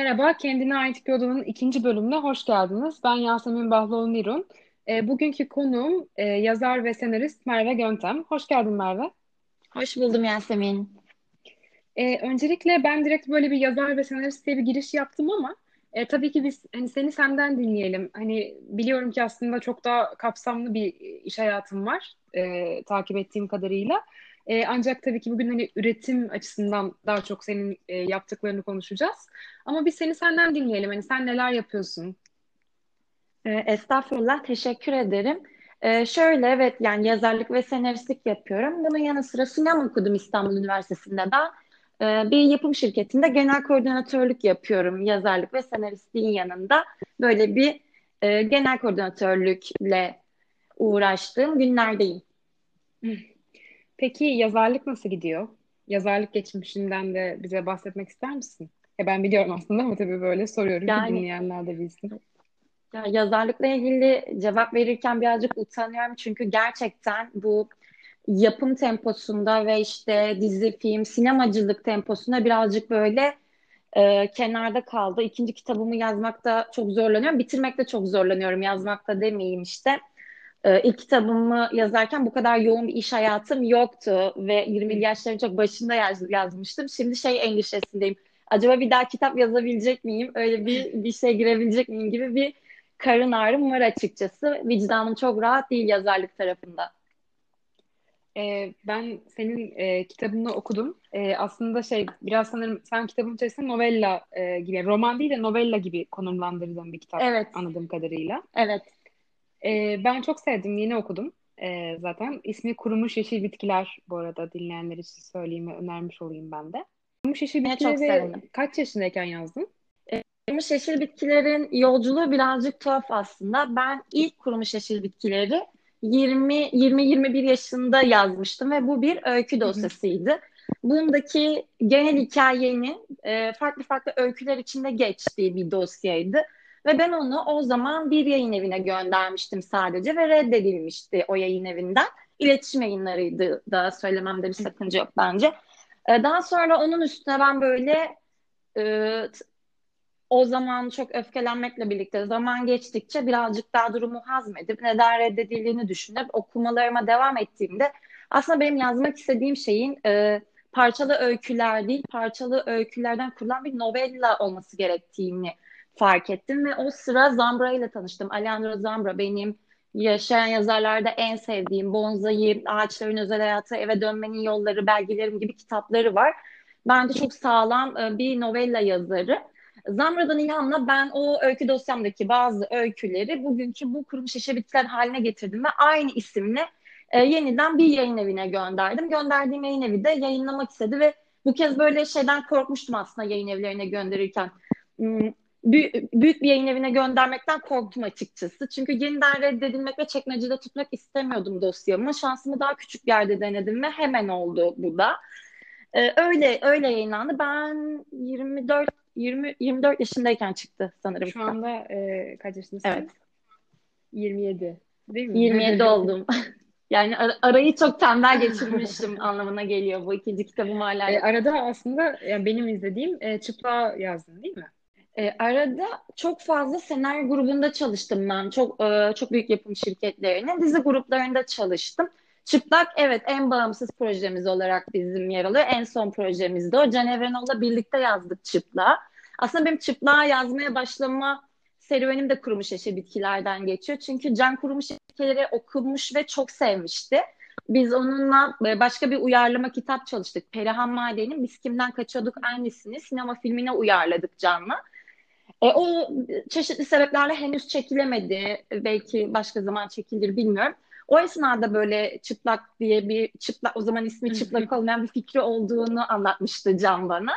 Merhaba, Kendine Ait Bir Odanın ikinci bölümüne hoş geldiniz. Ben Yasemin Bahloğlu Nirun. E, bugünkü konuğum e, yazar ve senarist Merve Göntem. Hoş geldin Merve. Hoş buldum Yasemin. E, öncelikle ben direkt böyle bir yazar ve senarist diye bir giriş yaptım ama e, tabii ki biz hani seni senden dinleyelim. Hani biliyorum ki aslında çok daha kapsamlı bir iş hayatım var e, takip ettiğim kadarıyla. E, ancak tabii ki bugün hani üretim açısından daha çok senin e, yaptıklarını konuşacağız. Ama biz seni senden dinleyelim. Hani sen neler yapıyorsun? E, estağfurullah, teşekkür ederim. E, şöyle evet yani yazarlık ve senaristlik yapıyorum. Bunun yanı sıra sinema okudum İstanbul Üniversitesi'nde de. E, bir yapım şirketinde genel koordinatörlük yapıyorum yazarlık ve senaristliğin yanında. Böyle bir e, genel koordinatörlükle uğraştığım günlerdeyim. Peki yazarlık nasıl gidiyor? Yazarlık geçmişinden de bize bahsetmek ister misin? Ya ben biliyorum aslında ama tabii böyle soruyorum ki Yani dinleyenler de bilsin. ya yazarlıkla ilgili cevap verirken birazcık utanıyorum çünkü gerçekten bu yapım temposunda ve işte dizi, film, sinemacılık temposunda birazcık böyle e, kenarda kaldı. İkinci kitabımı yazmakta çok zorlanıyorum. Bitirmekte çok zorlanıyorum. Yazmakta demeyeyim işte. E, ilk kitabımı yazarken bu kadar yoğun bir iş hayatım yoktu ve 20'li yaşların çok başında yaz, yazmıştım. Şimdi şey endişesindeyim. Acaba bir daha kitap yazabilecek miyim? Öyle bir bir şey girebilecek miyim gibi bir karın ağrım var açıkçası. Vicdanım çok rahat değil yazarlık tarafında. Ee, ben senin e, kitabını okudum. E, aslında şey biraz sanırım sen kitabın içerisinde novella e, gibi, roman değil de novella gibi konumlandırdığın bir kitap Evet, anladığım kadarıyla. evet. E, ben çok sevdim, yeni okudum e, zaten. İsmi Kurumuş Yeşil Bitkiler bu arada dinleyenler için söyleyeyim ve önermiş olayım ben de. Kurumuş Yeşil Bitkileri kaç yaşındayken yazdın? Kurumuş yeşil bitkilerin yolculuğu birazcık tuhaf aslında. Ben ilk kurumuş yeşil bitkileri 20 20-21 yaşında yazmıştım ve bu bir öykü dosyasıydı. Bundaki genel hikayenin e, farklı farklı öyküler içinde geçtiği bir dosyaydı. Ve ben onu o zaman bir yayın evine göndermiştim sadece ve reddedilmişti o yayın evinden. İletişim yayınlarıydı da söylememde bir sakınca yok bence. E, daha sonra onun üstüne ben böyle e, o zaman çok öfkelenmekle birlikte zaman geçtikçe birazcık daha durumu hazmedip neden reddedildiğini düşünüp okumalarıma devam ettiğimde aslında benim yazmak istediğim şeyin e, parçalı öyküler değil, parçalı öykülerden kurulan bir novella olması gerektiğini fark ettim ve o sıra Zambra ile tanıştım. Alejandro Zambra benim yaşayan yazarlarda en sevdiğim Bonzai, Ağaçların Özel Hayatı, Eve Dönmenin Yolları, Belgelerim gibi kitapları var. Bence çok sağlam e, bir novella yazarı. Zamra'dan ilhamla ben o öykü dosyamdaki bazı öyküleri bugünkü bu kurumuş şişe bitkiler haline getirdim ve aynı isimle e, yeniden bir yayın evine gönderdim. Gönderdiğim yayın evi de yayınlamak istedi ve bu kez böyle şeyden korkmuştum aslında yayın evlerine gönderirken. Büyük, büyük bir yayın evine göndermekten korktum açıkçası. Çünkü yeniden reddedilmek ve çekmecede tutmak istemiyordum dosyamı. Şansımı daha küçük yerde denedim ve hemen oldu bu da. Ee, öyle öyle yayınlandı. Ben 24 20 24 yaşındayken çıktı sanırım Şu anda e, kaç Evet. yaşındasın? 27, değil 27 mi? oldum. Yani ar- arayı çok tembel geçirmişim anlamına geliyor. Bu ikinci kitabım hala E, arada aslında yani benim izlediğim e, Çıplığa yazdın değil mi? Ee, arada çok fazla senaryo grubunda çalıştım ben. Çok e, çok büyük yapım şirketlerinin dizi gruplarında çalıştım. Çıplak evet en bağımsız projemiz olarak bizim yer alıyor. En son projemizde o. Can Evrenol'la birlikte yazdık Çıplak'ı. Aslında benim Çıplak'ı yazmaya başlama serüvenim de kurumuş yeşil bitkilerden geçiyor. Çünkü Can kurumuş bitkileri okumuş ve çok sevmişti. Biz onunla e, başka bir uyarlama kitap çalıştık. Perihan Maden'in Biz Kimden Kaçıyorduk annesini sinema filmine uyarladık Can'la. E, o çeşitli sebeplerle henüz çekilemedi. Belki başka zaman çekilir bilmiyorum. O esnada böyle çıplak diye bir çıplak o zaman ismi çıplak olmayan bir fikri olduğunu anlatmıştı Can bana.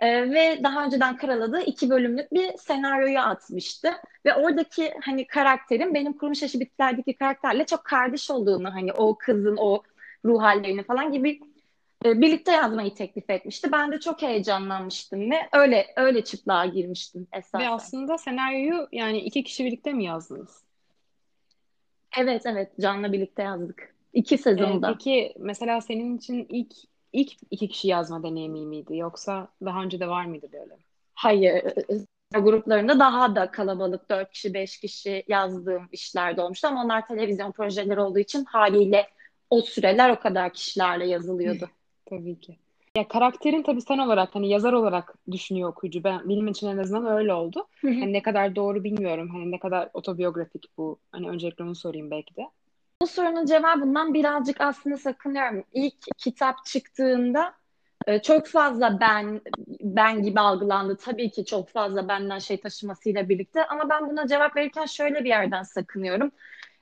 E, ve daha önceden karaladığı iki bölümlük bir senaryoyu atmıştı. Ve oradaki hani karakterin benim Kurumuş Yaşı Bitkilerdeki karakterle çok kardeş olduğunu hani o kızın o ruh hallerini falan gibi e, birlikte yazmayı teklif etmişti. Ben de çok heyecanlanmıştım ve öyle öyle çıplığa girmiştim Ve esasen. aslında senaryoyu yani iki kişi birlikte mi yazdınız? Evet evet Can'la birlikte yazdık. İki sezonda. peki mesela senin için ilk ilk iki kişi yazma deneyimi miydi yoksa daha önce de var mıydı böyle? Hayır, gruplarında daha da kalabalık 4 kişi 5 kişi yazdığım işlerde olmuştu ama onlar televizyon projeleri olduğu için haliyle o süreler o kadar kişilerle yazılıyordu. Tabii ki. Ya karakterin tabii sen olarak hani yazar olarak düşünüyor okuyucu. Ben benim için en azından öyle oldu. Hani ne kadar doğru bilmiyorum. Hani ne kadar otobiyografik bu. Hani öncelikle onu sorayım belki de. Bu sorunun cevabından birazcık aslında sakınıyorum. İlk kitap çıktığında e, çok fazla ben ben gibi algılandı. Tabii ki çok fazla benden şey taşımasıyla birlikte ama ben buna cevap verirken şöyle bir yerden sakınıyorum.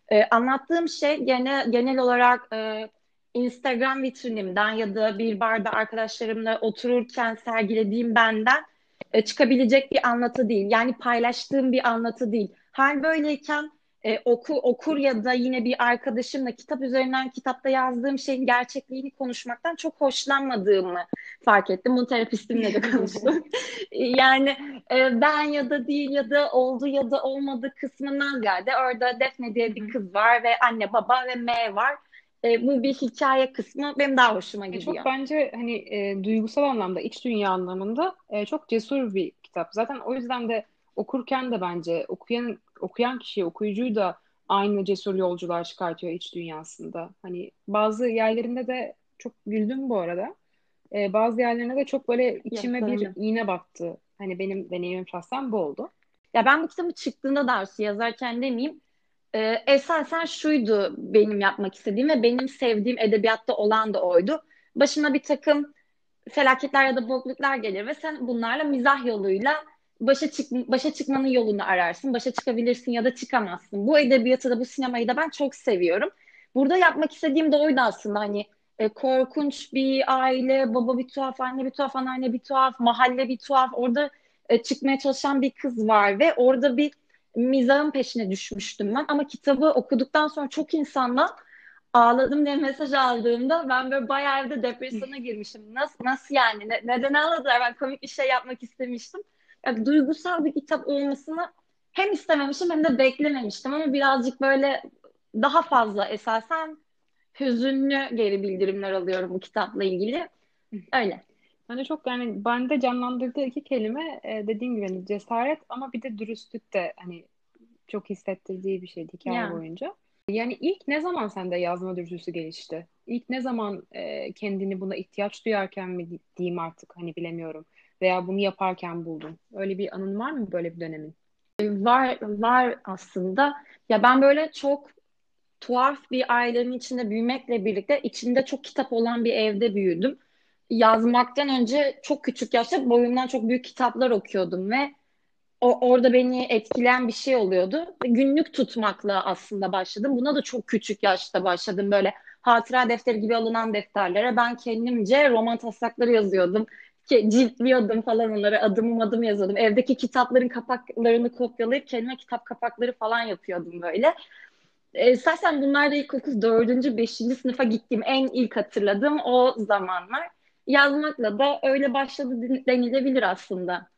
Ee, anlattığım şey genel genel olarak e, Instagram vitrinimden ya da bir barda arkadaşlarımla otururken sergilediğim benden e, çıkabilecek bir anlatı değil. Yani paylaştığım bir anlatı değil. Hal böyleyken e, oku, okur ya da yine bir arkadaşımla kitap üzerinden kitapta yazdığım şeyin gerçekliğini konuşmaktan çok hoşlanmadığımı fark ettim. Bunu terapistimle de konuştum. yani e, ben ya da değil ya da oldu ya da olmadı kısmından ziyade orada Defne diye bir kız var ve anne baba ve M var. E, bu bir hikaye kısmı benim daha hoşuma gidiyor. E çok bence hani e, duygusal anlamda, iç dünya anlamında e, çok cesur bir kitap. Zaten o yüzden de okurken de bence okuyan okuyan kişi, okuyucuyu da aynı cesur yolcular çıkartıyor iç dünyasında. Hani bazı yerlerinde de çok güldüm bu arada. Ee, bazı yerlerine de çok böyle içime ya, bir iğne battı. Hani benim deneyimim şahsen bu oldu. Ya ben bu kitabı çıktığında dersi yazarken demeyeyim. E, esasen şuydu benim yapmak istediğim ve benim sevdiğim edebiyatta olan da oydu. Başına bir takım felaketler ya da bokluklar gelir ve sen bunlarla mizah yoluyla başa çık başa çıkmanın yolunu ararsın. Başa çıkabilirsin ya da çıkamazsın. Bu edebiyatı da bu sinemayı da ben çok seviyorum. Burada yapmak istediğim de oydu aslında hani e, korkunç bir aile, baba bir tuhaf, anne bir tuhaf, anneanne bir tuhaf, mahalle bir tuhaf. Orada e, çıkmaya çalışan bir kız var ve orada bir mizahın peşine düşmüştüm ben. Ama kitabı okuduktan sonra çok insanla ağladım diye mesaj aldığımda ben böyle bayağı evde depresyona girmişim. Nasıl, nasıl yani? Ne, neden ağladılar? Ben komik bir şey yapmak istemiştim yani duygusal bir kitap olmasını hem istememişim hem de beklememiştim ama birazcık böyle daha fazla esasen hüzünlü geri bildirimler alıyorum bu kitapla ilgili. Öyle. Bence çok yani bende canlandırdığı iki kelime e, dediğim gibi hani cesaret ama bir de dürüstlük de hani çok hissettirdiği bir şeydi hikaye yani. boyunca. Yani ilk ne zaman sende yazma dürüstlüğü gelişti? İlk ne zaman e, kendini buna ihtiyaç duyarken mi diyeyim artık hani bilemiyorum veya bunu yaparken buldun? Öyle bir anın var mı böyle bir dönemin? Var var aslında. Ya ben böyle çok tuhaf bir ailenin içinde büyümekle birlikte içinde çok kitap olan bir evde büyüdüm. Yazmaktan önce çok küçük yaşta boyumdan çok büyük kitaplar okuyordum ve o, orada beni etkileyen bir şey oluyordu. Günlük tutmakla aslında başladım. Buna da çok küçük yaşta başladım. Böyle hatıra defteri gibi alınan defterlere ben kendimce roman taslakları yazıyordum ciltliyordum falan onları adımım adım yazıyordum. Evdeki kitapların kapaklarını kopyalayıp kendime kitap kapakları falan yapıyordum böyle. E, zaten bunlar da ilkokul 4. 5. sınıfa gittiğim en ilk hatırladığım o zamanlar. Yazmakla da öyle başladı denilebilir aslında.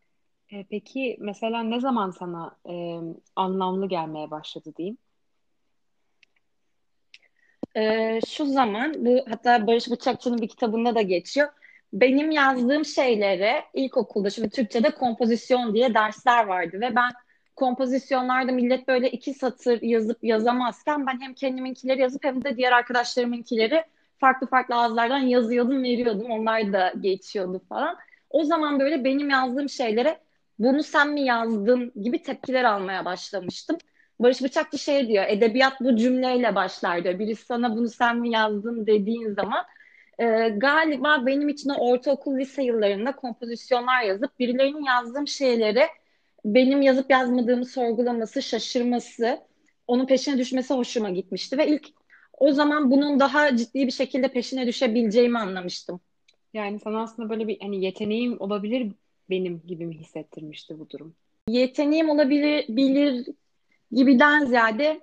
E, peki mesela ne zaman sana e, anlamlı gelmeye başladı diyeyim? E, şu zaman bu hatta Barış Bıçakçı'nın bir kitabında da geçiyor benim yazdığım şeylere ilkokulda şimdi Türkçe'de kompozisyon diye dersler vardı ve ben kompozisyonlarda millet böyle iki satır yazıp yazamazken ben hem kendiminkileri yazıp hem de diğer arkadaşlarımınkileri farklı farklı ağızlardan yazıyordum, veriyordum. Onlar da geçiyordu falan. O zaman böyle benim yazdığım şeylere bunu sen mi yazdın gibi tepkiler almaya başlamıştım. Barış Bıçakçı şey diyor, edebiyat bu cümleyle başlar diyor. Birisi sana bunu sen mi yazdın dediğin zaman e, galiba benim için o ortaokul lise yıllarında kompozisyonlar yazıp birilerinin yazdığım şeyleri benim yazıp yazmadığımı sorgulaması, şaşırması, onun peşine düşmesi hoşuma gitmişti ve ilk o zaman bunun daha ciddi bir şekilde peşine düşebileceğimi anlamıştım. Yani sana aslında böyle bir hani yeteneğim olabilir benim gibi mi hissettirmişti bu durum? Yeteneğim olabilir bilir gibiden ziyade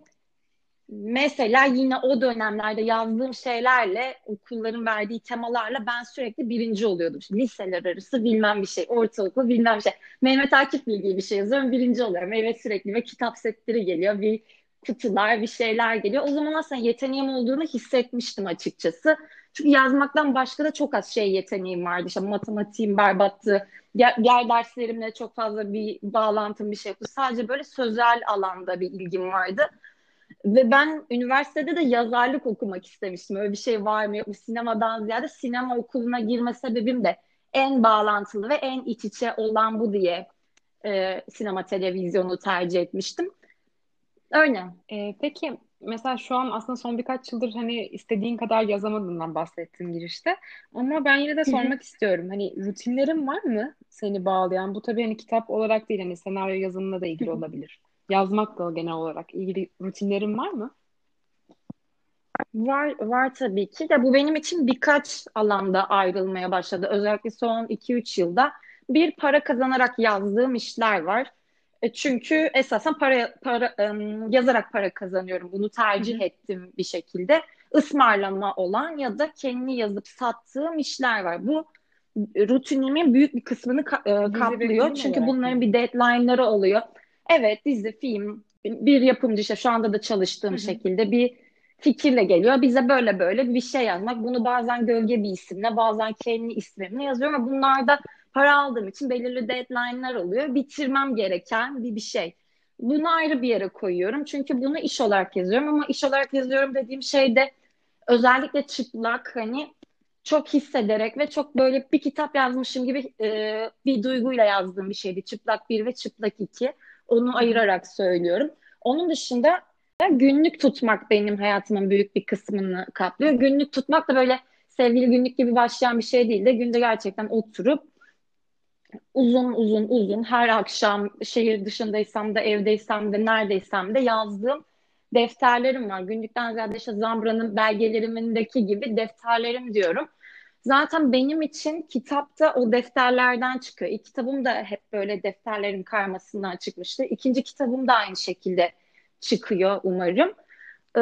Mesela yine o dönemlerde yazdığım şeylerle, okulların verdiği temalarla ben sürekli birinci oluyordum. İşte liseler arası bilmem bir şey, ortaokul bilmem bir şey. Mehmet Akif Bilgi bir şey yazıyorum, birinci oluyorum. Evet sürekli ve kitap setleri geliyor. Bir kutular, bir şeyler geliyor. O zaman aslında yeteneğim olduğunu hissetmiştim açıkçası. Çünkü yazmaktan başka da çok az şey yeteneğim vardı. İşte matematiğim berbattı. Diğer, diğer derslerimle çok fazla bir bağlantım bir şey yoktu. Sadece böyle sözel alanda bir ilgim vardı. Ve ben üniversitede de yazarlık okumak istemiştim. Öyle bir şey var mı yok mu? Sinemadan ziyade sinema okuluna girme sebebim de en bağlantılı ve en iç içe olan bu diye e, sinema televizyonu tercih etmiştim. Öyle. Ee, peki mesela şu an aslında son birkaç yıldır hani istediğin kadar yazamadığından bahsettin girişte. Ama ben yine de sormak istiyorum. Hani rutinlerin var mı seni bağlayan? Bu tabii hani kitap olarak değil hani senaryo yazımına da ilgili olabilir. Yazmakla genel olarak ilgili rutinlerin var mı? Var, var tabii ki de bu benim için birkaç alanda ayrılmaya başladı. Özellikle son 2-3 yılda bir para kazanarak yazdığım işler var. E, çünkü esasen para, para yazarak para kazanıyorum. Bunu tercih Hı-hı. ettim bir şekilde. Ismarlama olan ya da kendi yazıp sattığım işler var. Bu rutinimin büyük bir kısmını ka- e, kaplıyor. Çünkü bunların bir deadline'ları oluyor. Evet dizi, film, bir yapımcı işte şu anda da çalıştığım Hı-hı. şekilde bir fikirle geliyor. Bize böyle böyle bir şey yazmak. Bunu bazen gölge bir isimle, bazen kendi ismimle yazıyorum. Ama bunlarda para aldığım için belirli deadline'lar oluyor. Bitirmem gereken bir bir şey. Bunu ayrı bir yere koyuyorum. Çünkü bunu iş olarak yazıyorum ama iş olarak yazıyorum dediğim şey de özellikle çıplak hani çok hissederek ve çok böyle bir kitap yazmışım gibi e, bir duyguyla yazdığım bir şeydi. Çıplak bir ve çıplak iki. Onu ayırarak söylüyorum. Onun dışında günlük tutmak benim hayatımın büyük bir kısmını kaplıyor. Günlük tutmak da böyle sevgili günlük gibi başlayan bir şey değil de günde gerçekten oturup uzun uzun uzun her akşam şehir dışındaysam da evdeysem de neredeysem de yazdığım defterlerim var. Günlükten ziyade işte Zambra'nın belgelerimindeki gibi defterlerim diyorum. Zaten benim için kitapta o defterlerden çıkıyor. İlk kitabım da hep böyle defterlerin karmasından çıkmıştı. İkinci kitabım da aynı şekilde çıkıyor umarım. Ee,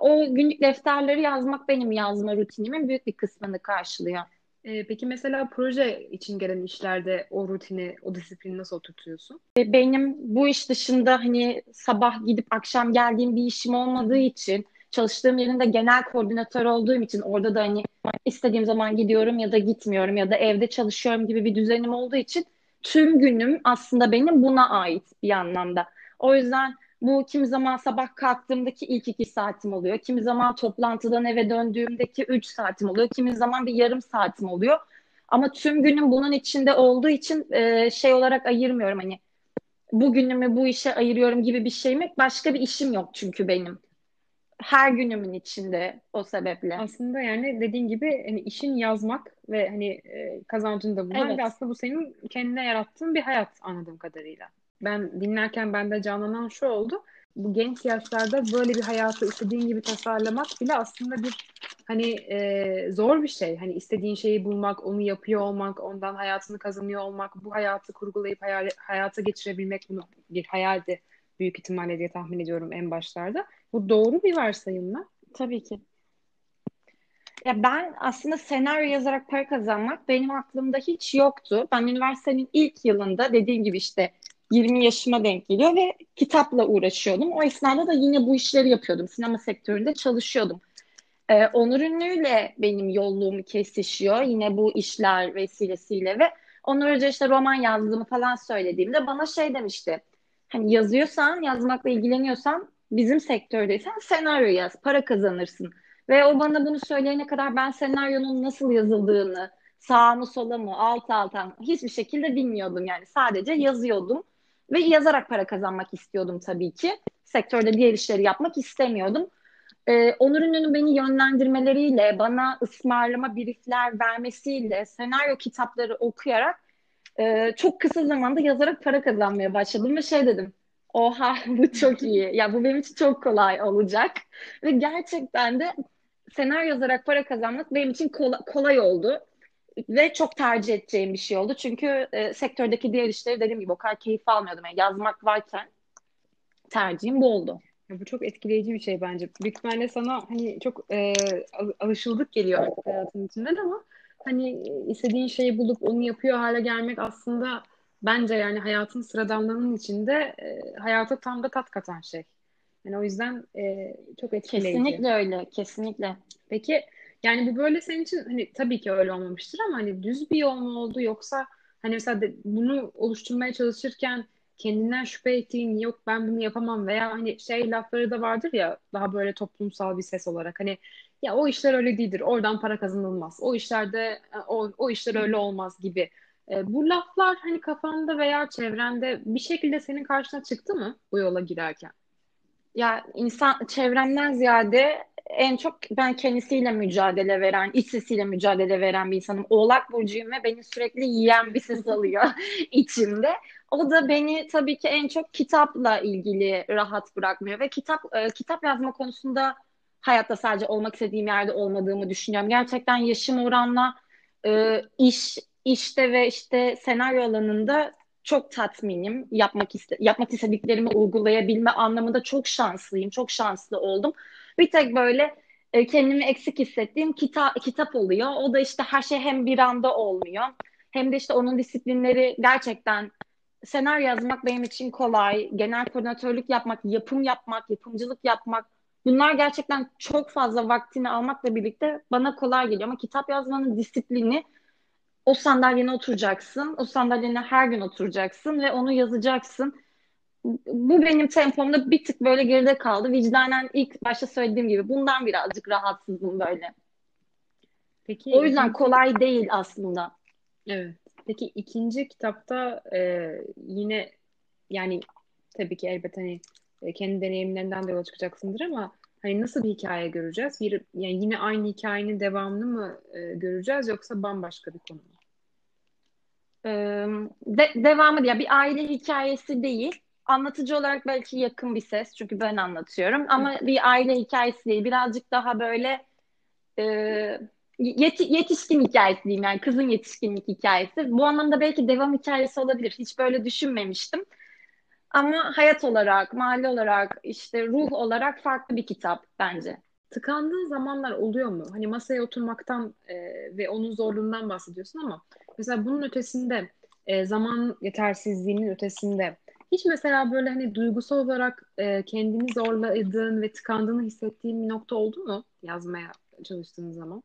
o günlük defterleri yazmak benim yazma rutinimin büyük bir kısmını karşılıyor. Ee, peki mesela proje için gelen işlerde o rutini, o disiplini nasıl oturtuyorsun? Benim bu iş dışında hani sabah gidip akşam geldiğim bir işim olmadığı için çalıştığım yerinde genel koordinatör olduğum için orada da hani istediğim zaman gidiyorum ya da gitmiyorum ya da evde çalışıyorum gibi bir düzenim olduğu için tüm günüm aslında benim buna ait bir anlamda. O yüzden bu kimi zaman sabah kalktığımdaki ilk iki saatim oluyor. Kimi zaman toplantıdan eve döndüğümdeki üç saatim oluyor. Kimi zaman bir yarım saatim oluyor. Ama tüm günüm bunun içinde olduğu için e, şey olarak ayırmıyorum hani bugünümü bu işe ayırıyorum gibi bir şey mi? Başka bir işim yok çünkü benim. Her günümün içinde o sebeple. Aslında yani dediğin gibi hani işin yazmak ve hani e, kazancın da bunlar evet. ve aslında bu senin kendine yarattığın bir hayat anladığım kadarıyla ben dinlerken bende canlanan şu oldu. Bu genç yaşlarda böyle bir hayatı istediğin gibi tasarlamak bile aslında bir hani e, zor bir şey. Hani istediğin şeyi bulmak, onu yapıyor olmak, ondan hayatını kazanıyor olmak, bu hayatı kurgulayıp hayal, hayata geçirebilmek bunu bir hayaldi büyük ihtimalle diye tahmin ediyorum en başlarda. Bu doğru bir varsayım mı? Tabii ki. Ya ben aslında senaryo yazarak para kazanmak benim aklımda hiç yoktu. Ben üniversitenin ilk yılında dediğim gibi işte 20 yaşıma denk geliyor ve kitapla uğraşıyordum. O esnada da yine bu işleri yapıyordum. Sinema sektöründe çalışıyordum. Ee, Onur Ünlü'yle benim yolluğum kesişiyor. Yine bu işler vesilesiyle ve Onur Hoca işte roman yazdığımı falan söylediğimde bana şey demişti. Hani yazıyorsan, yazmakla ilgileniyorsan bizim sektördeysen senaryo yaz, para kazanırsın. Ve o bana bunu söyleyene kadar ben senaryonun nasıl yazıldığını, sağ mı sola mı, alt alta hiçbir şekilde bilmiyordum yani. Sadece yazıyordum. Ve yazarak para kazanmak istiyordum tabii ki. Sektörde diğer işleri yapmak istemiyordum. Ee, Onur Ünlü'nün beni yönlendirmeleriyle, bana ısmarlama briefler vermesiyle, senaryo kitapları okuyarak e, çok kısa zamanda yazarak para kazanmaya başladım ve şey dedim. Oha bu çok iyi. Ya bu benim için çok kolay olacak. Ve gerçekten de senaryo yazarak para kazanmak benim için kolay, kolay oldu ve çok tercih edeceğim bir şey oldu. Çünkü e, sektördeki diğer işleri dediğim gibi o kadar keyif almıyordum. Yani yazmak varken tercihim bu oldu. Ya bu çok etkileyici bir şey bence. Büyük ihtimalle sana hani çok e, alışıldık geliyor hayatın içinden ama hani istediğin şeyi bulup onu yapıyor hale gelmek aslında bence yani hayatın sıradanlığının içinde e, hayata tam da tat katan şey. Yani o yüzden e, çok etkileyici. Kesinlikle öyle, kesinlikle. Peki yani bu böyle senin için hani tabii ki öyle olmamıştır ama hani düz bir yol mu oldu yoksa hani mesela de, bunu oluşturmaya çalışırken kendinden şüphe ettiğin yok ben bunu yapamam veya hani şey lafları da vardır ya daha böyle toplumsal bir ses olarak hani ya o işler öyle değildir oradan para kazanılmaz o işlerde e, o, o işler öyle olmaz gibi. E, bu laflar hani kafanda veya çevrende bir şekilde senin karşına çıktı mı bu yola girerken? Ya insan çevremden ziyade en çok ben kendisiyle mücadele veren, iç sesiyle mücadele veren bir insanım. Oğlak burcuyum ve beni sürekli yiyen bir ses alıyor içimde. O da beni tabii ki en çok kitapla ilgili rahat bırakmıyor ve kitap e, kitap yazma konusunda hayatta sadece olmak istediğim yerde olmadığımı düşünüyorum. Gerçekten yaşım oranla e, iş işte ve işte senaryo alanında çok tatminim. Yapmak iste yapmak istediklerimi uygulayabilme anlamında çok şanslıyım. Çok şanslı oldum. Bir tek böyle e, kendimi eksik hissettiğim kita kitap oluyor. O da işte her şey hem bir anda olmuyor. Hem de işte onun disiplinleri gerçekten senaryo yazmak benim için kolay. Genel koordinatörlük yapmak, yapım yapmak, yapımcılık yapmak bunlar gerçekten çok fazla vaktini almakla birlikte bana kolay geliyor. Ama kitap yazmanın disiplini o sandalyene oturacaksın. O sandalyene her gün oturacaksın ve onu yazacaksın. Bu benim tempomda bir tık böyle geride kaldı. Vicdanen ilk başta söylediğim gibi bundan birazcık rahatsızım böyle. Peki o yüzden kolay değil aslında. Evet. Peki ikinci kitapta e, yine yani tabii ki elbette hani e, kendi deneyimlerinden de yola çıkacaksındır ama hani nasıl bir hikaye göreceğiz? Bir yani yine aynı hikayenin devamını mı e, göreceğiz yoksa bambaşka bir konu mu? de, devamı ya bir aile hikayesi değil. Anlatıcı olarak belki yakın bir ses çünkü ben anlatıyorum ama Hı. bir aile hikayesi değil. Birazcık daha böyle e, yet, yetişkin hikayesi diyeyim yani kızın yetişkinlik hikayesi. Bu anlamda belki devam hikayesi olabilir. Hiç böyle düşünmemiştim. Ama hayat olarak, mahalle olarak, işte ruh olarak farklı bir kitap bence. Tıkandığın zamanlar oluyor mu? Hani masaya oturmaktan e, ve onun zorluğundan bahsediyorsun ama mesela bunun ötesinde e, zaman yetersizliğinin ötesinde hiç mesela böyle hani duygusal olarak e, kendini zorladığın ve tıkandığını hissettiğin bir nokta oldu mu yazmaya çalıştığın zaman?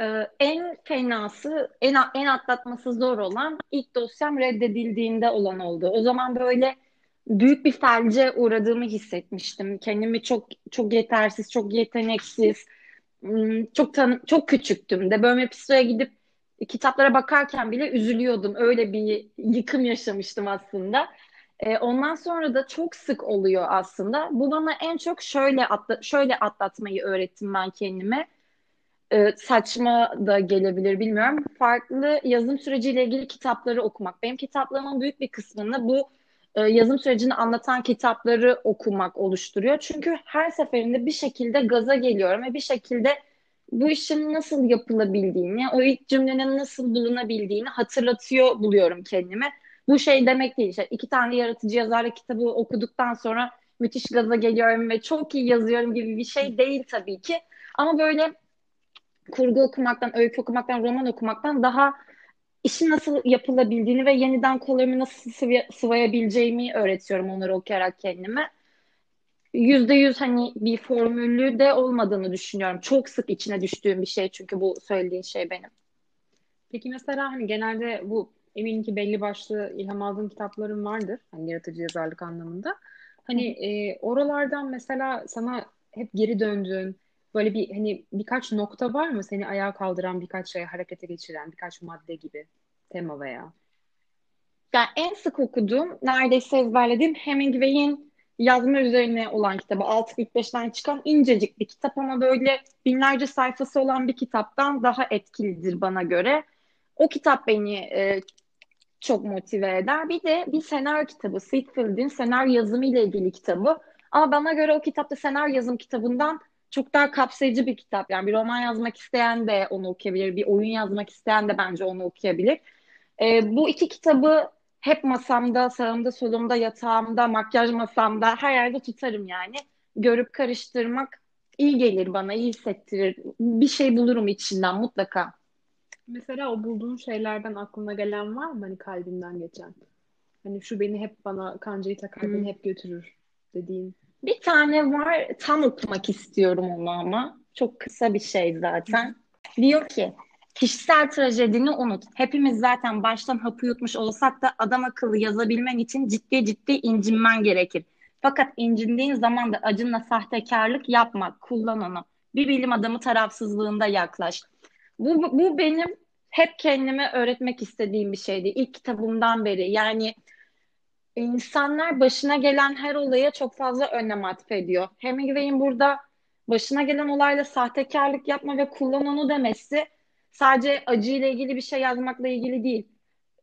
Ee, en fenası, en, en atlatması zor olan ilk dosyam reddedildiğinde olan oldu. O zaman böyle büyük bir felce uğradığımı hissetmiştim. Kendimi çok çok yetersiz, çok yeteneksiz, hmm, çok tan çok küçüktüm de böyle psikolojaya gidip kitaplara bakarken bile üzülüyordum. Öyle bir yıkım yaşamıştım aslında. E, ondan sonra da çok sık oluyor aslında. Bu bana en çok şöyle atla şöyle atlatmayı öğrettim ben kendime. E, saçma da gelebilir bilmiyorum. Farklı yazım süreciyle ilgili kitapları okumak. Benim kitaplarımın büyük bir kısmını bu e, yazım sürecini anlatan kitapları okumak oluşturuyor. Çünkü her seferinde bir şekilde gaza geliyorum ve bir şekilde bu işin nasıl yapılabildiğini, o ilk cümlenin nasıl bulunabildiğini hatırlatıyor buluyorum kendime. Bu şey demek değil. İşte iki tane yaratıcı yazarlık kitabı okuduktan sonra müthiş gaza geliyorum ve çok iyi yazıyorum gibi bir şey değil tabii ki. Ama böyle kurgu okumaktan, öykü okumaktan, roman okumaktan daha işin nasıl yapılabildiğini ve yeniden kollarımı nasıl sıvı, sıvayabileceğimi öğretiyorum onları okuyarak kendime. Yüzde yüz hani bir formülü de olmadığını düşünüyorum. Çok sık içine düştüğüm bir şey çünkü bu söylediğin şey benim. Peki mesela hani genelde bu eminim ki belli başlı ilham aldığın kitapların vardır. Hani yaratıcı yazarlık anlamında. Hani e, oralardan mesela sana hep geri döndüğün böyle bir hani birkaç nokta var mı seni ayağa kaldıran birkaç şey harekete geçiren birkaç madde gibi tema veya? Yani en sık okuduğum neredeyse ezberlediğim Hemingway'in yazma üzerine olan kitabı 6.45'ten çıkan incecik bir kitap ama böyle binlerce sayfası olan bir kitaptan daha etkilidir bana göre. O kitap beni e, çok motive eder. Bir de bir senaryo kitabı, Sitfield'in senaryo yazımı ile ilgili kitabı. Ama bana göre o kitapta senaryo yazım kitabından çok daha kapsayıcı bir kitap. Yani bir roman yazmak isteyen de onu okuyabilir, bir oyun yazmak isteyen de bence onu okuyabilir. E, bu iki kitabı hep masamda, sağımda, solumda, yatağımda, makyaj masamda her yerde tutarım yani. Görüp karıştırmak iyi gelir bana, iyi hissettirir. Bir şey bulurum içinden mutlaka. Mesela o bulduğun şeylerden aklına gelen var mı hani kalbinden geçen? Hani şu beni hep bana kancayı takar, beni hep götürür dediğin. Bir tane var tam okumak istiyorum onu ama. Çok kısa bir şey zaten. Diyor ki kişisel trajedini unut. Hepimiz zaten baştan hapı yutmuş olsak da adam akıllı yazabilmen için ciddi ciddi incinmen gerekir. Fakat incindiğin zaman da acınla sahtekarlık yapma. Kullan onu. Bir bilim adamı tarafsızlığında yaklaş. Bu, bu benim hep kendime öğretmek istediğim bir şeydi. İlk kitabımdan beri. Yani insanlar başına gelen her olaya çok fazla önlem atfediyor. Hemingway'in burada başına gelen olayla sahtekarlık yapma ve kullan onu demesi sadece acıyla ilgili bir şey yazmakla ilgili değil.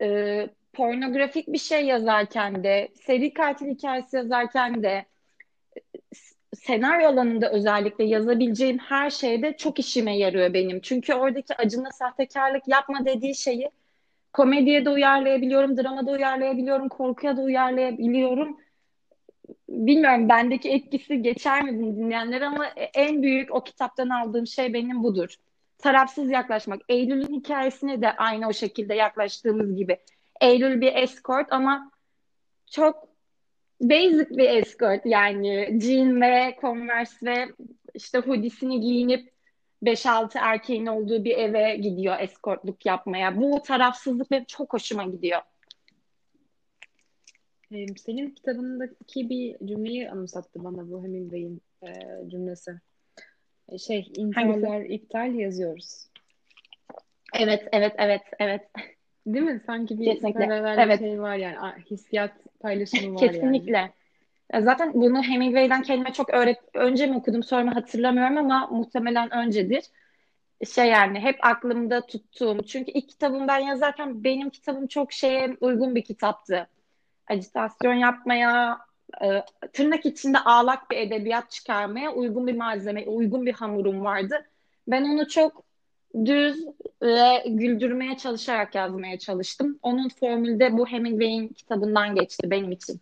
Ee, pornografik bir şey yazarken de, seri katil hikayesi yazarken de, senaryo alanında özellikle yazabileceğim her şeyde çok işime yarıyor benim. Çünkü oradaki acına sahtekarlık yapma dediği şeyi komediye de uyarlayabiliyorum, drama da uyarlayabiliyorum, korkuya da uyarlayabiliyorum. Bilmiyorum bendeki etkisi geçer mi dinleyenler ama en büyük o kitaptan aldığım şey benim budur. Tarafsız yaklaşmak. Eylül'ün hikayesine de aynı o şekilde yaklaştığımız gibi. Eylül bir escort ama çok basic bir escort yani jean ve converse ve işte hoodiesini giyinip 5-6 erkeğin olduğu bir eve gidiyor eskortluk yapmaya. Bu tarafsızlık benim çok hoşuma gidiyor. Senin kitabındaki bir cümleyi anımsattı bana bu Hemingway'in e, cümlesi. E, şey, intiharlar iptal yazıyoruz. Evet, evet, evet, evet. Değil mi? Sanki bir Kesinlikle. evet. şey var yani. Hissiyat paylaşımı var Kesinlikle. yani. Zaten bunu Hemingway'den kelime çok öğret önce mi okudum sonra mı hatırlamıyorum ama muhtemelen öncedir. Şey yani hep aklımda tuttuğum. Çünkü ilk kitabım ben yazarken benim kitabım çok şeye uygun bir kitaptı. Acitasyon yapmaya, e, tırnak içinde ağlak bir edebiyat çıkarmaya uygun bir malzeme, uygun bir hamurum vardı. Ben onu çok düz ve güldürmeye çalışarak yazmaya çalıştım. Onun formülü de bu Hemingway'in kitabından geçti benim için.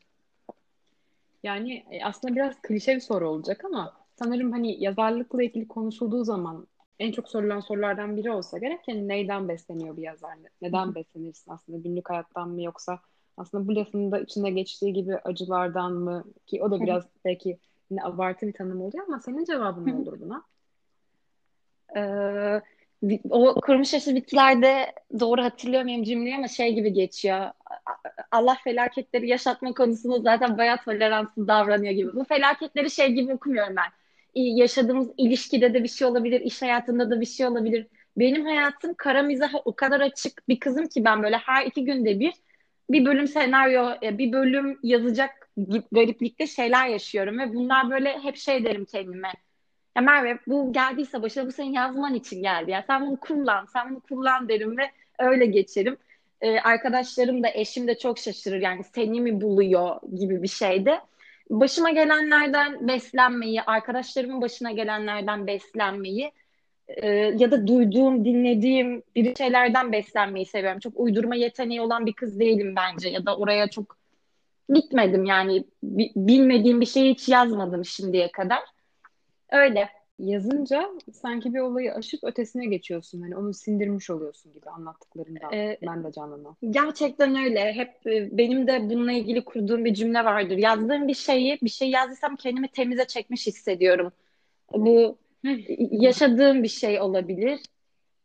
Yani e, aslında biraz klişe bir soru olacak ama sanırım hani yazarlıkla ilgili konuşulduğu zaman en çok sorulan sorulardan biri olsa gerek yani neyden besleniyor bir yazar? Neden beslenirsin aslında? Günlük hayattan mı yoksa aslında bu lafın da içinde geçtiği gibi acılardan mı? Ki o da biraz belki yine abartı bir tanım oluyor ama senin cevabın ne olur buna? Ee, o kurumuş yaşı bitkilerde doğru hatırlıyor muyum cümleyi ama şey gibi geçiyor. Allah felaketleri yaşatma konusunda zaten bayağı toleranssız davranıyor gibi. Bu felaketleri şey gibi okumuyorum ben. Yaşadığımız ilişkide de bir şey olabilir, iş hayatında da bir şey olabilir. Benim hayatım kara mizaha o kadar açık bir kızım ki ben böyle her iki günde bir bir bölüm senaryo, bir bölüm yazacak gariplikte şeyler yaşıyorum ve bunlar böyle hep şey derim kendime ya Merve bu geldiyse başına bu senin yazman için geldi. Ya sen bunu kullan, sen bunu kullan derim ve öyle geçerim. Ee, arkadaşlarım da eşim de çok şaşırır yani seni mi buluyor gibi bir şeyde. Başıma gelenlerden beslenmeyi, arkadaşlarımın başına gelenlerden beslenmeyi e, ya da duyduğum, dinlediğim bir şeylerden beslenmeyi seviyorum. Çok uydurma yeteneği olan bir kız değilim bence ya da oraya çok gitmedim yani bilmediğim bir şeyi hiç yazmadım şimdiye kadar. Öyle. Yazınca sanki bir olayı aşıp ötesine geçiyorsun. Hani onu sindirmiş oluyorsun gibi anlattıklarından. Ee, ben de canlanan. Gerçekten öyle. Hep e, benim de bununla ilgili kurduğum bir cümle vardır. Yazdığım bir şeyi, bir şey yazdıysam kendimi temize çekmiş hissediyorum. Bu yaşadığım bir şey olabilir.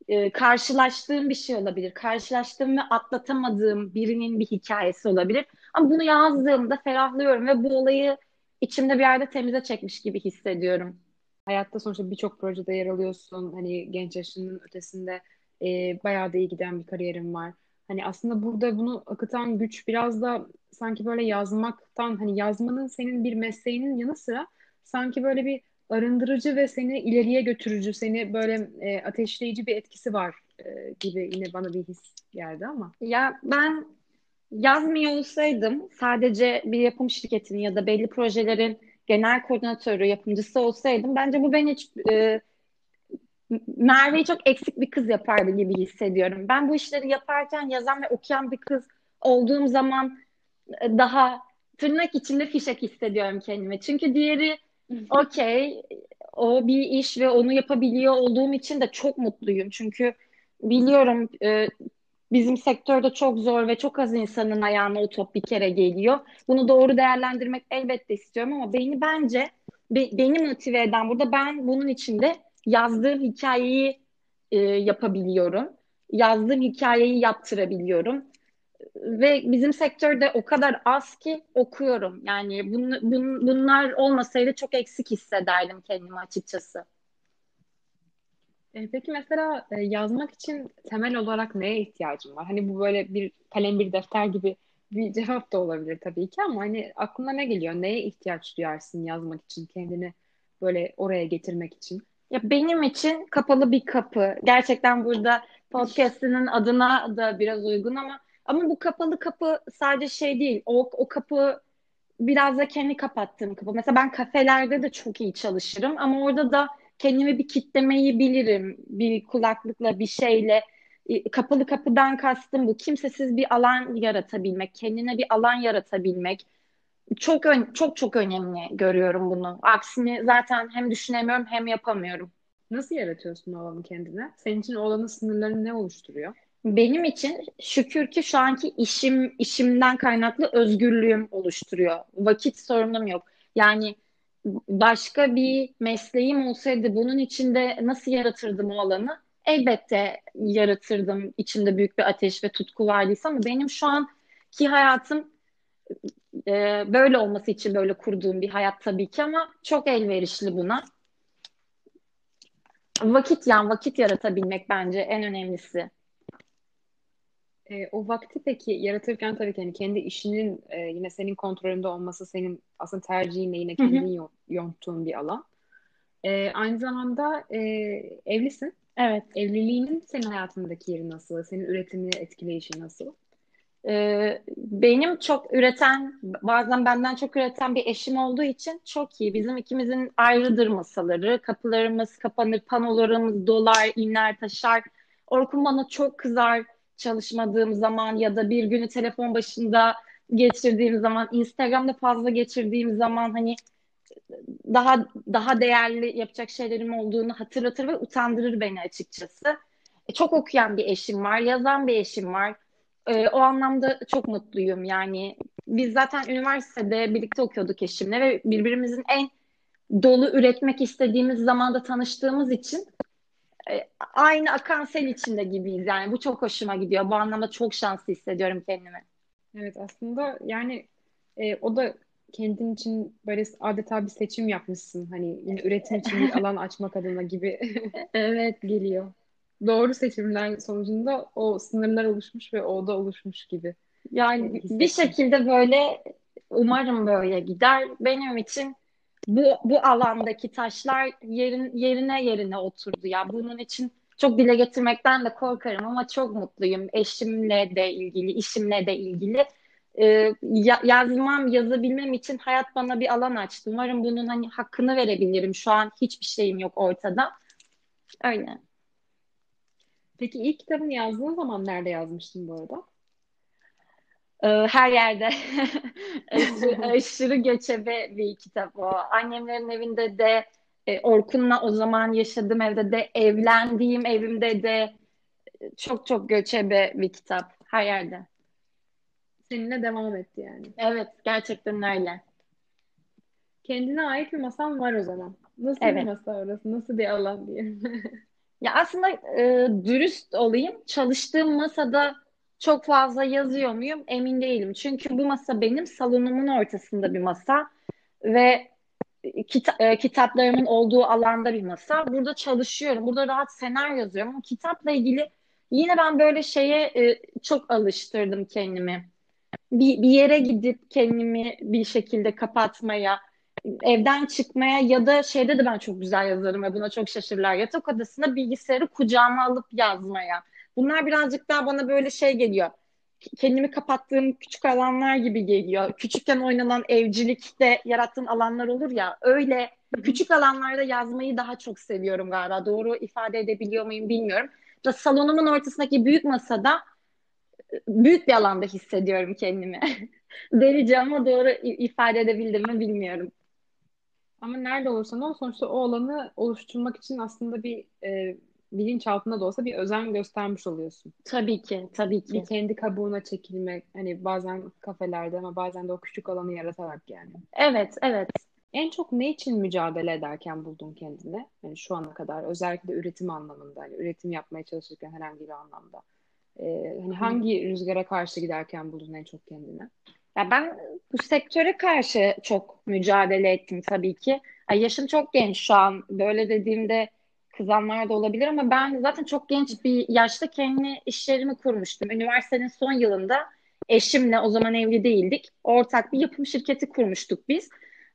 Ee, karşılaştığım bir şey olabilir. Karşılaştığım ve atlatamadığım birinin bir hikayesi olabilir. Ama bunu yazdığımda ferahlıyorum ve bu olayı içimde bir yerde temize çekmiş gibi hissediyorum hayatta sonuçta birçok projede yer alıyorsun. Hani genç yaşının ötesinde e, bayağı da iyi giden bir kariyerin var. Hani aslında burada bunu akıtan güç biraz da sanki böyle yazmaktan hani yazmanın senin bir mesleğinin yanı sıra sanki böyle bir arındırıcı ve seni ileriye götürücü, seni böyle e, ateşleyici bir etkisi var e, gibi yine bana bir his geldi ama. Ya ben yazmıyor olsaydım sadece bir yapım şirketinin ya da belli projelerin genel koordinatörü, yapımcısı olsaydım bence bu beni hiç e, Merve'yi çok eksik bir kız yapardı gibi hissediyorum. Ben bu işleri yaparken yazan ve okuyan bir kız olduğum zaman e, daha tırnak içinde fişek hissediyorum kendime. Çünkü diğeri okey o bir iş ve onu yapabiliyor olduğum için de çok mutluyum. Çünkü biliyorum e, bizim sektörde çok zor ve çok az insanın ayağına o top bir kere geliyor. Bunu doğru değerlendirmek elbette istiyorum ama beni bence be, beni motive eden burada ben bunun içinde yazdığım hikayeyi e, yapabiliyorum. Yazdığım hikayeyi yaptırabiliyorum. Ve bizim sektörde o kadar az ki okuyorum. Yani bun, bun, bunlar olmasaydı çok eksik hissederdim kendimi açıkçası. E, peki mesela e, yazmak için temel olarak neye ihtiyacın var? Hani bu böyle bir kalem bir defter gibi bir cevap da olabilir tabii ki ama hani aklına ne geliyor? Neye ihtiyaç duyarsın yazmak için kendini böyle oraya getirmek için? Ya benim için kapalı bir kapı. Gerçekten burada podcast'inin adına da biraz uygun ama ama bu kapalı kapı sadece şey değil. O, o kapı biraz da kendi kapattığım kapı. Mesela ben kafelerde de çok iyi çalışırım ama orada da kendimi bir kitlemeyi bilirim. Bir kulaklıkla, bir şeyle. E, kapalı kapıdan kastım bu. Kimsesiz bir alan yaratabilmek, kendine bir alan yaratabilmek. Çok ön, çok çok önemli görüyorum bunu. Aksini zaten hem düşünemiyorum hem yapamıyorum. Nasıl yaratıyorsun o alanı kendine? Senin için o alanın sınırlarını ne oluşturuyor? Benim için şükür ki şu anki işim işimden kaynaklı özgürlüğüm oluşturuyor. Vakit sorunum yok. Yani başka bir mesleğim olsaydı bunun içinde nasıl yaratırdım o alanı? Elbette yaratırdım içinde büyük bir ateş ve tutku vardıysa ama benim şu anki hayatım e, böyle olması için böyle kurduğum bir hayat tabii ki ama çok elverişli buna. Vakit yani vakit yaratabilmek bence en önemlisi. E, o vakti peki yaratırken tabii ki hani kendi işinin e, yine senin kontrolünde olması senin aslında tercihinle yine kendin yonttuğun bir alan. E, aynı zamanda e, evlisin. Evet. Evliliğinin senin hayatındaki yeri nasıl? Senin üretimini etkileyişi nasıl? Ee, benim çok üreten, bazen benden çok üreten bir eşim olduğu için çok iyi. Bizim ikimizin ayrıdır masaları. Kapılarımız kapanır, panolarımız dolar, iner, taşar. Orkun bana çok kızar çalışmadığım zaman ya da bir günü telefon başında geçirdiğim zaman, Instagram'da fazla geçirdiğim zaman hani daha daha değerli yapacak şeylerim olduğunu hatırlatır ve utandırır beni açıkçası. E, çok okuyan bir eşim var, yazan bir eşim var. E, o anlamda çok mutluyum. Yani biz zaten üniversitede birlikte okuyorduk eşimle ve birbirimizin en dolu üretmek istediğimiz zamanda tanıştığımız için aynı akan sel içinde gibiyiz yani. Bu çok hoşuma gidiyor. Bu anlamda çok şanslı hissediyorum kendimi. Evet aslında yani e, o da kendin için böyle adeta bir seçim yapmışsın. Hani yine üretim için bir alan açmak adına gibi. evet geliyor. Doğru seçimler sonucunda o sınırlar oluşmuş ve o da oluşmuş gibi. Yani bir şekilde böyle umarım böyle gider. Benim için bu bu alandaki taşlar yerin yerine yerine oturdu ya. Bunun için çok dile getirmekten de korkarım ama çok mutluyum. Eşimle de ilgili, işimle de ilgili. Ee, yazmam, yazabilmem için hayat bana bir alan açtı. Umarım bunun hani hakkını verebilirim. Şu an hiçbir şeyim yok ortada. Öyle. Peki ilk kitabını yazdığın zaman nerede yazmıştın bu arada? Ee, her yerde aşırı, aşırı göçebe bir kitap o. Annemlerin evinde de e, Orkun'la o zaman yaşadığım evde de evlendiğim evimde de çok çok göçebe bir kitap her yerde. Seninle devam etti yani. Evet gerçekten öyle. Kendine ait bir masan var o zaman. Nasıl evet. bir masa orası? Nasıl bir alan diye. ya aslında e, dürüst olayım. Çalıştığım masada çok fazla yazıyor muyum emin değilim. Çünkü bu masa benim salonumun ortasında bir masa ve kita e, kitaplarımın olduğu alanda bir masa. Burada çalışıyorum. Burada rahat senaryo yazıyorum. Ama kitapla ilgili yine ben böyle şeye e, çok alıştırdım kendimi. Bir, bir yere gidip kendimi bir şekilde kapatmaya, evden çıkmaya ya da şeyde de ben çok güzel yazarım ve buna çok şaşırırlar. Yatak odasında bilgisayarı kucağıma alıp yazmaya. Bunlar birazcık daha bana böyle şey geliyor. Kendimi kapattığım küçük alanlar gibi geliyor. Küçükken oynanan evcilikte yarattığın alanlar olur ya. Öyle küçük alanlarda yazmayı daha çok seviyorum galiba. Doğru ifade edebiliyor muyum bilmiyorum. Da salonumun ortasındaki büyük masada büyük bir alanda hissediyorum kendimi. Delice ama doğru ifade edebildim mi bilmiyorum. Ama nerede olursan ol sonuçta o alanı oluşturmak için aslında bir e, bilinçaltında da olsa bir özen göstermiş oluyorsun. Tabii ki, tabii ki. Bir kendi kabuğuna çekilmek hani bazen kafelerde ama bazen de o küçük alanı yaratarak yani. Evet, evet. En çok ne için mücadele ederken buldun kendini? Yani şu ana kadar özellikle üretim anlamında, hani üretim yapmaya çalışırken herhangi bir anlamda. Ee, hani hangi rüzgara karşı giderken buldun en çok kendini? Ya ben bu sektöre karşı çok mücadele ettim tabii ki. Ya yaşım çok genç şu an. Böyle dediğimde kızanlar da olabilir ama ben zaten çok genç bir yaşta kendi işlerimi kurmuştum. Üniversitenin son yılında eşimle o zaman evli değildik. Ortak bir yapım şirketi kurmuştuk biz.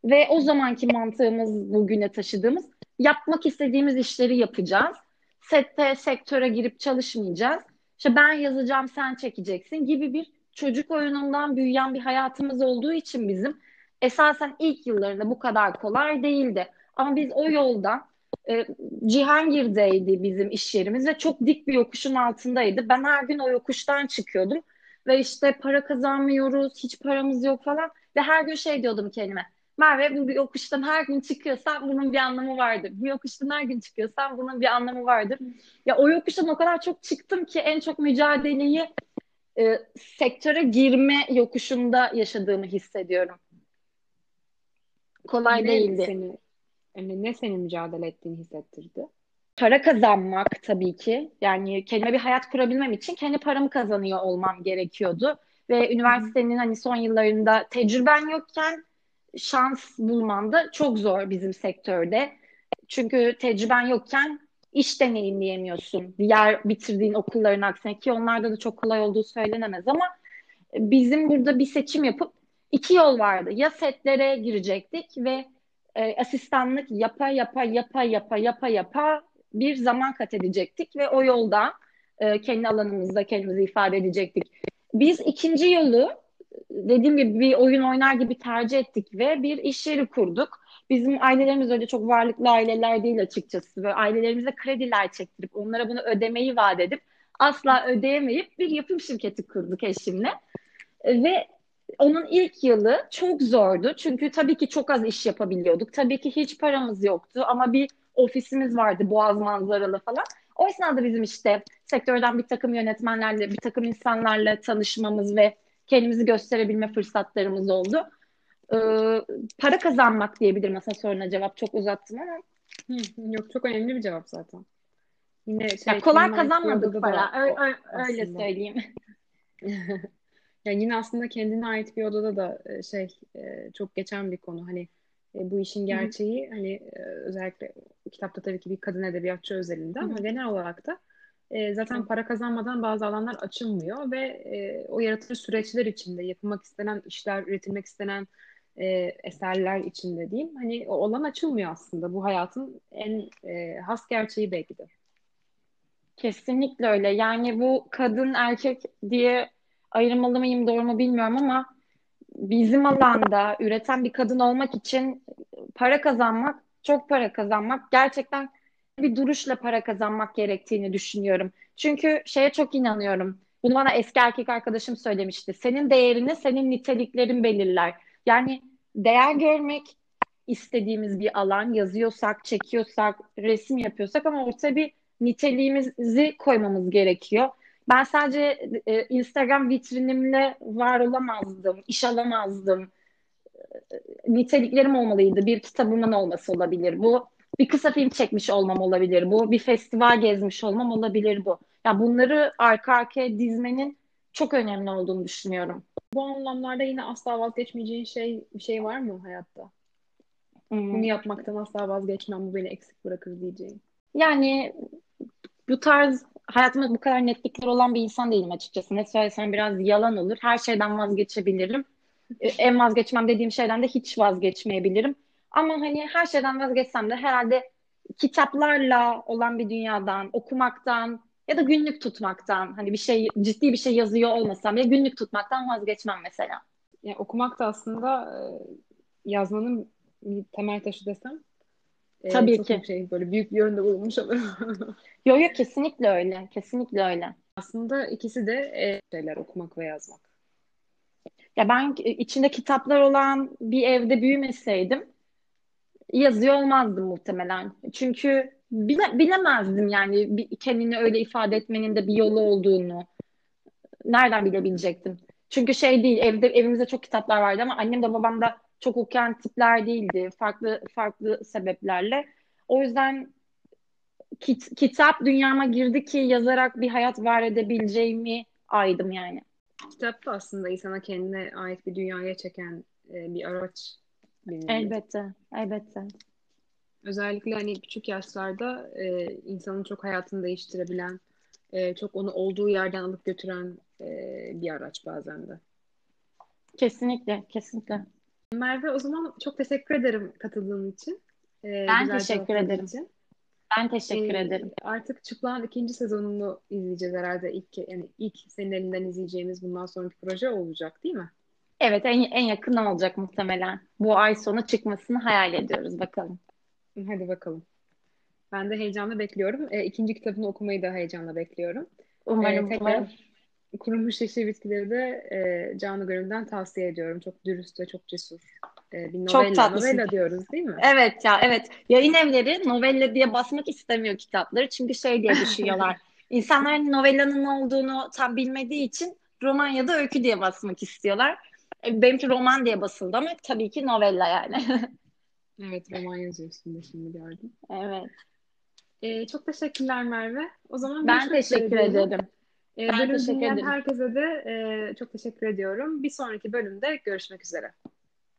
Ve o zamanki mantığımız bugüne taşıdığımız yapmak istediğimiz işleri yapacağız. Sette sektöre girip çalışmayacağız. İşte ben yazacağım sen çekeceksin gibi bir çocuk oyunundan büyüyen bir hayatımız olduğu için bizim esasen ilk yıllarında bu kadar kolay değildi. Ama biz o yolda e, Cihangir'deydi bizim iş yerimiz ve çok dik bir yokuşun altındaydı. Ben her gün o yokuştan çıkıyordum ve işte para kazanmıyoruz, hiç paramız yok falan ve her gün şey diyordum kendime. Merve bu yokuştan her gün çıkıyorsan bunun bir anlamı vardır. Bu yokuştan her gün çıkıyorsan bunun bir anlamı vardır. Ya o yokuştan o kadar çok çıktım ki en çok mücadeleyi e, sektöre girme yokuşunda yaşadığımı hissediyorum. Kolay ne değildi. Seni, yani ne senin mücadele ettiğini hissettirdi? Para kazanmak tabii ki. Yani kendime bir hayat kurabilmem için kendi paramı kazanıyor olmam gerekiyordu. Ve üniversitenin hani son yıllarında tecrüben yokken şans bulman da çok zor bizim sektörde. Çünkü tecrüben yokken iş deneyimleyemiyorsun. Diğer bitirdiğin okulların aksine ki onlarda da çok kolay olduğu söylenemez ama bizim burada bir seçim yapıp iki yol vardı. Ya setlere girecektik ve e, asistanlık yapa yapa yapa yapa yapa yapa bir zaman kat edecektik ve o yolda e, kendi alanımızda kendimizi ifade edecektik. Biz ikinci yolu dediğim gibi bir oyun oynar gibi tercih ettik ve bir iş yeri kurduk. Bizim ailelerimiz öyle çok varlıklı aileler değil açıkçası. Ve ailelerimize krediler çektirip onlara bunu ödemeyi vaat edip asla ödeyemeyip bir yapım şirketi kurduk eşimle. Ve onun ilk yılı çok zordu. Çünkü tabii ki çok az iş yapabiliyorduk. Tabii ki hiç paramız yoktu ama bir ofisimiz vardı boğaz manzaralı falan. O esnada bizim işte sektörden bir takım yönetmenlerle, bir takım insanlarla tanışmamız ve kendimizi gösterebilme fırsatlarımız oldu. Ee, para kazanmak diyebilirim aslında soruna cevap. Çok uzattım ama. Yok çok önemli bir cevap zaten. Yine şey, ya kolay kazanmadık para. Öyle, öyle söyleyeyim. yani yine aslında kendine ait bir odada da e, şey e, çok geçen bir konu. Hani e, bu işin gerçeği Hı-hı. hani özellikle kitapta tabii ki bir kadın edebiyatçı özelinde Hı-hı. ama genel olarak da e, zaten Hı. para kazanmadan bazı alanlar açılmıyor ve e, o yaratıcı süreçler içinde yapılmak istenen işler, üretilmek istenen e, eserler içinde diyeyim. Hani o alan açılmıyor aslında. Bu hayatın en e, has gerçeği belki de. Kesinlikle öyle. Yani bu kadın erkek diye ayırmalı mıyım doğru mu bilmiyorum ama bizim alanda üreten bir kadın olmak için para kazanmak, çok para kazanmak gerçekten bir duruşla para kazanmak gerektiğini düşünüyorum. Çünkü şeye çok inanıyorum. Bunu bana eski erkek arkadaşım söylemişti. Senin değerini senin niteliklerin belirler. Yani değer görmek istediğimiz bir alan yazıyorsak, çekiyorsak, resim yapıyorsak ama ortaya bir niteliğimizi koymamız gerekiyor. Ben sadece e, Instagram vitrinimle var olamazdım, iş alamazdım. E, niteliklerim olmalıydı. Bir kitabımın olması olabilir. Bu bir kısa film çekmiş olmam olabilir bu. Bir festival gezmiş olmam olabilir bu. Ya bunları arka arkaya dizmenin çok önemli olduğunu düşünüyorum. Bu anlamlarda yine asla vazgeçmeyeceğin şey bir şey var mı hayatta? Hmm. Bunu yapmaktan asla vazgeçmem, bu beni eksik bırakır diyeceğin. Yani bu tarz hayatımda bu kadar netlikler olan bir insan değilim açıkçası. Ne söylesem biraz yalan olur. Her şeyden vazgeçebilirim. E, en vazgeçmem dediğim şeyden de hiç vazgeçmeyebilirim. Ama hani her şeyden vazgeçsem de herhalde kitaplarla olan bir dünyadan, okumaktan ya da günlük tutmaktan hani bir şey ciddi bir şey yazıyor olmasam ya günlük tutmaktan vazgeçmem mesela. Yani okumak da aslında e, yazmanın bir temel taşı desem. E, Tabii çok ki. Şey, böyle büyük bir yönde bulunmuş olurum. yok yok kesinlikle öyle. Kesinlikle öyle. Aslında ikisi de e, şeyler okumak ve yazmak. Ya ben içinde kitaplar olan bir evde büyümeseydim yazıyor olmazdım muhtemelen. Çünkü bile, bilemezdim yani kendini öyle ifade etmenin de bir yolu olduğunu. Nereden bilebilecektim? Çünkü şey değil, evde evimizde çok kitaplar vardı ama annem de babam da çok okuyan tipler değildi. Farklı farklı sebeplerle. O yüzden kit, kitap dünyama girdi ki yazarak bir hayat var edebileceğimi aydım yani. Kitap da aslında insana kendine ait bir dünyaya çeken e, bir araç. Benim elbette, elbette. Özellikle hani küçük yaşlarda e, insanın çok hayatını değiştirebilen, e, çok onu olduğu yerden alıp götüren e, bir araç bazen de. Kesinlikle, kesinlikle. Merve o zaman çok teşekkür ederim katıldığın için. E, ben teşekkür ederim. Için. Ben teşekkür ee, ederim. Artık Çıplak'ın ikinci sezonunu izleyeceğiz herhalde. İlk, yani ilk senin elinden izleyeceğimiz bundan sonraki proje olacak değil mi? Evet en, en yakın olacak muhtemelen. Bu ay sonu çıkmasını hayal ediyoruz bakalım. Hadi bakalım. Ben de heyecanla bekliyorum. E, ikinci kitabını okumayı da heyecanla bekliyorum. Umarım. E, tekrar umarım. Kurumuş Yeşil Bitkileri de e, canı gönülden tavsiye ediyorum. Çok dürüst ve çok cesur. E, bir novella. Çok tatlısın. Novella diyoruz değil mi? Evet ya evet. Yayın evleri novella diye basmak istemiyor kitapları. Çünkü şey diye düşünüyorlar. İnsanlar novellanın ne olduğunu tam bilmediği için roman ya da öykü diye basmak istiyorlar. E, benimki roman diye basıldı ama tabii ki novella yani. evet roman yazıyorsun da şimdi gördüm. Evet. Ee, çok teşekkürler Merve. O zaman ben teşekkür ederim. Ee, ben bölüm teşekkür ederim. herkese de e, çok teşekkür ediyorum. Bir sonraki bölümde görüşmek üzere.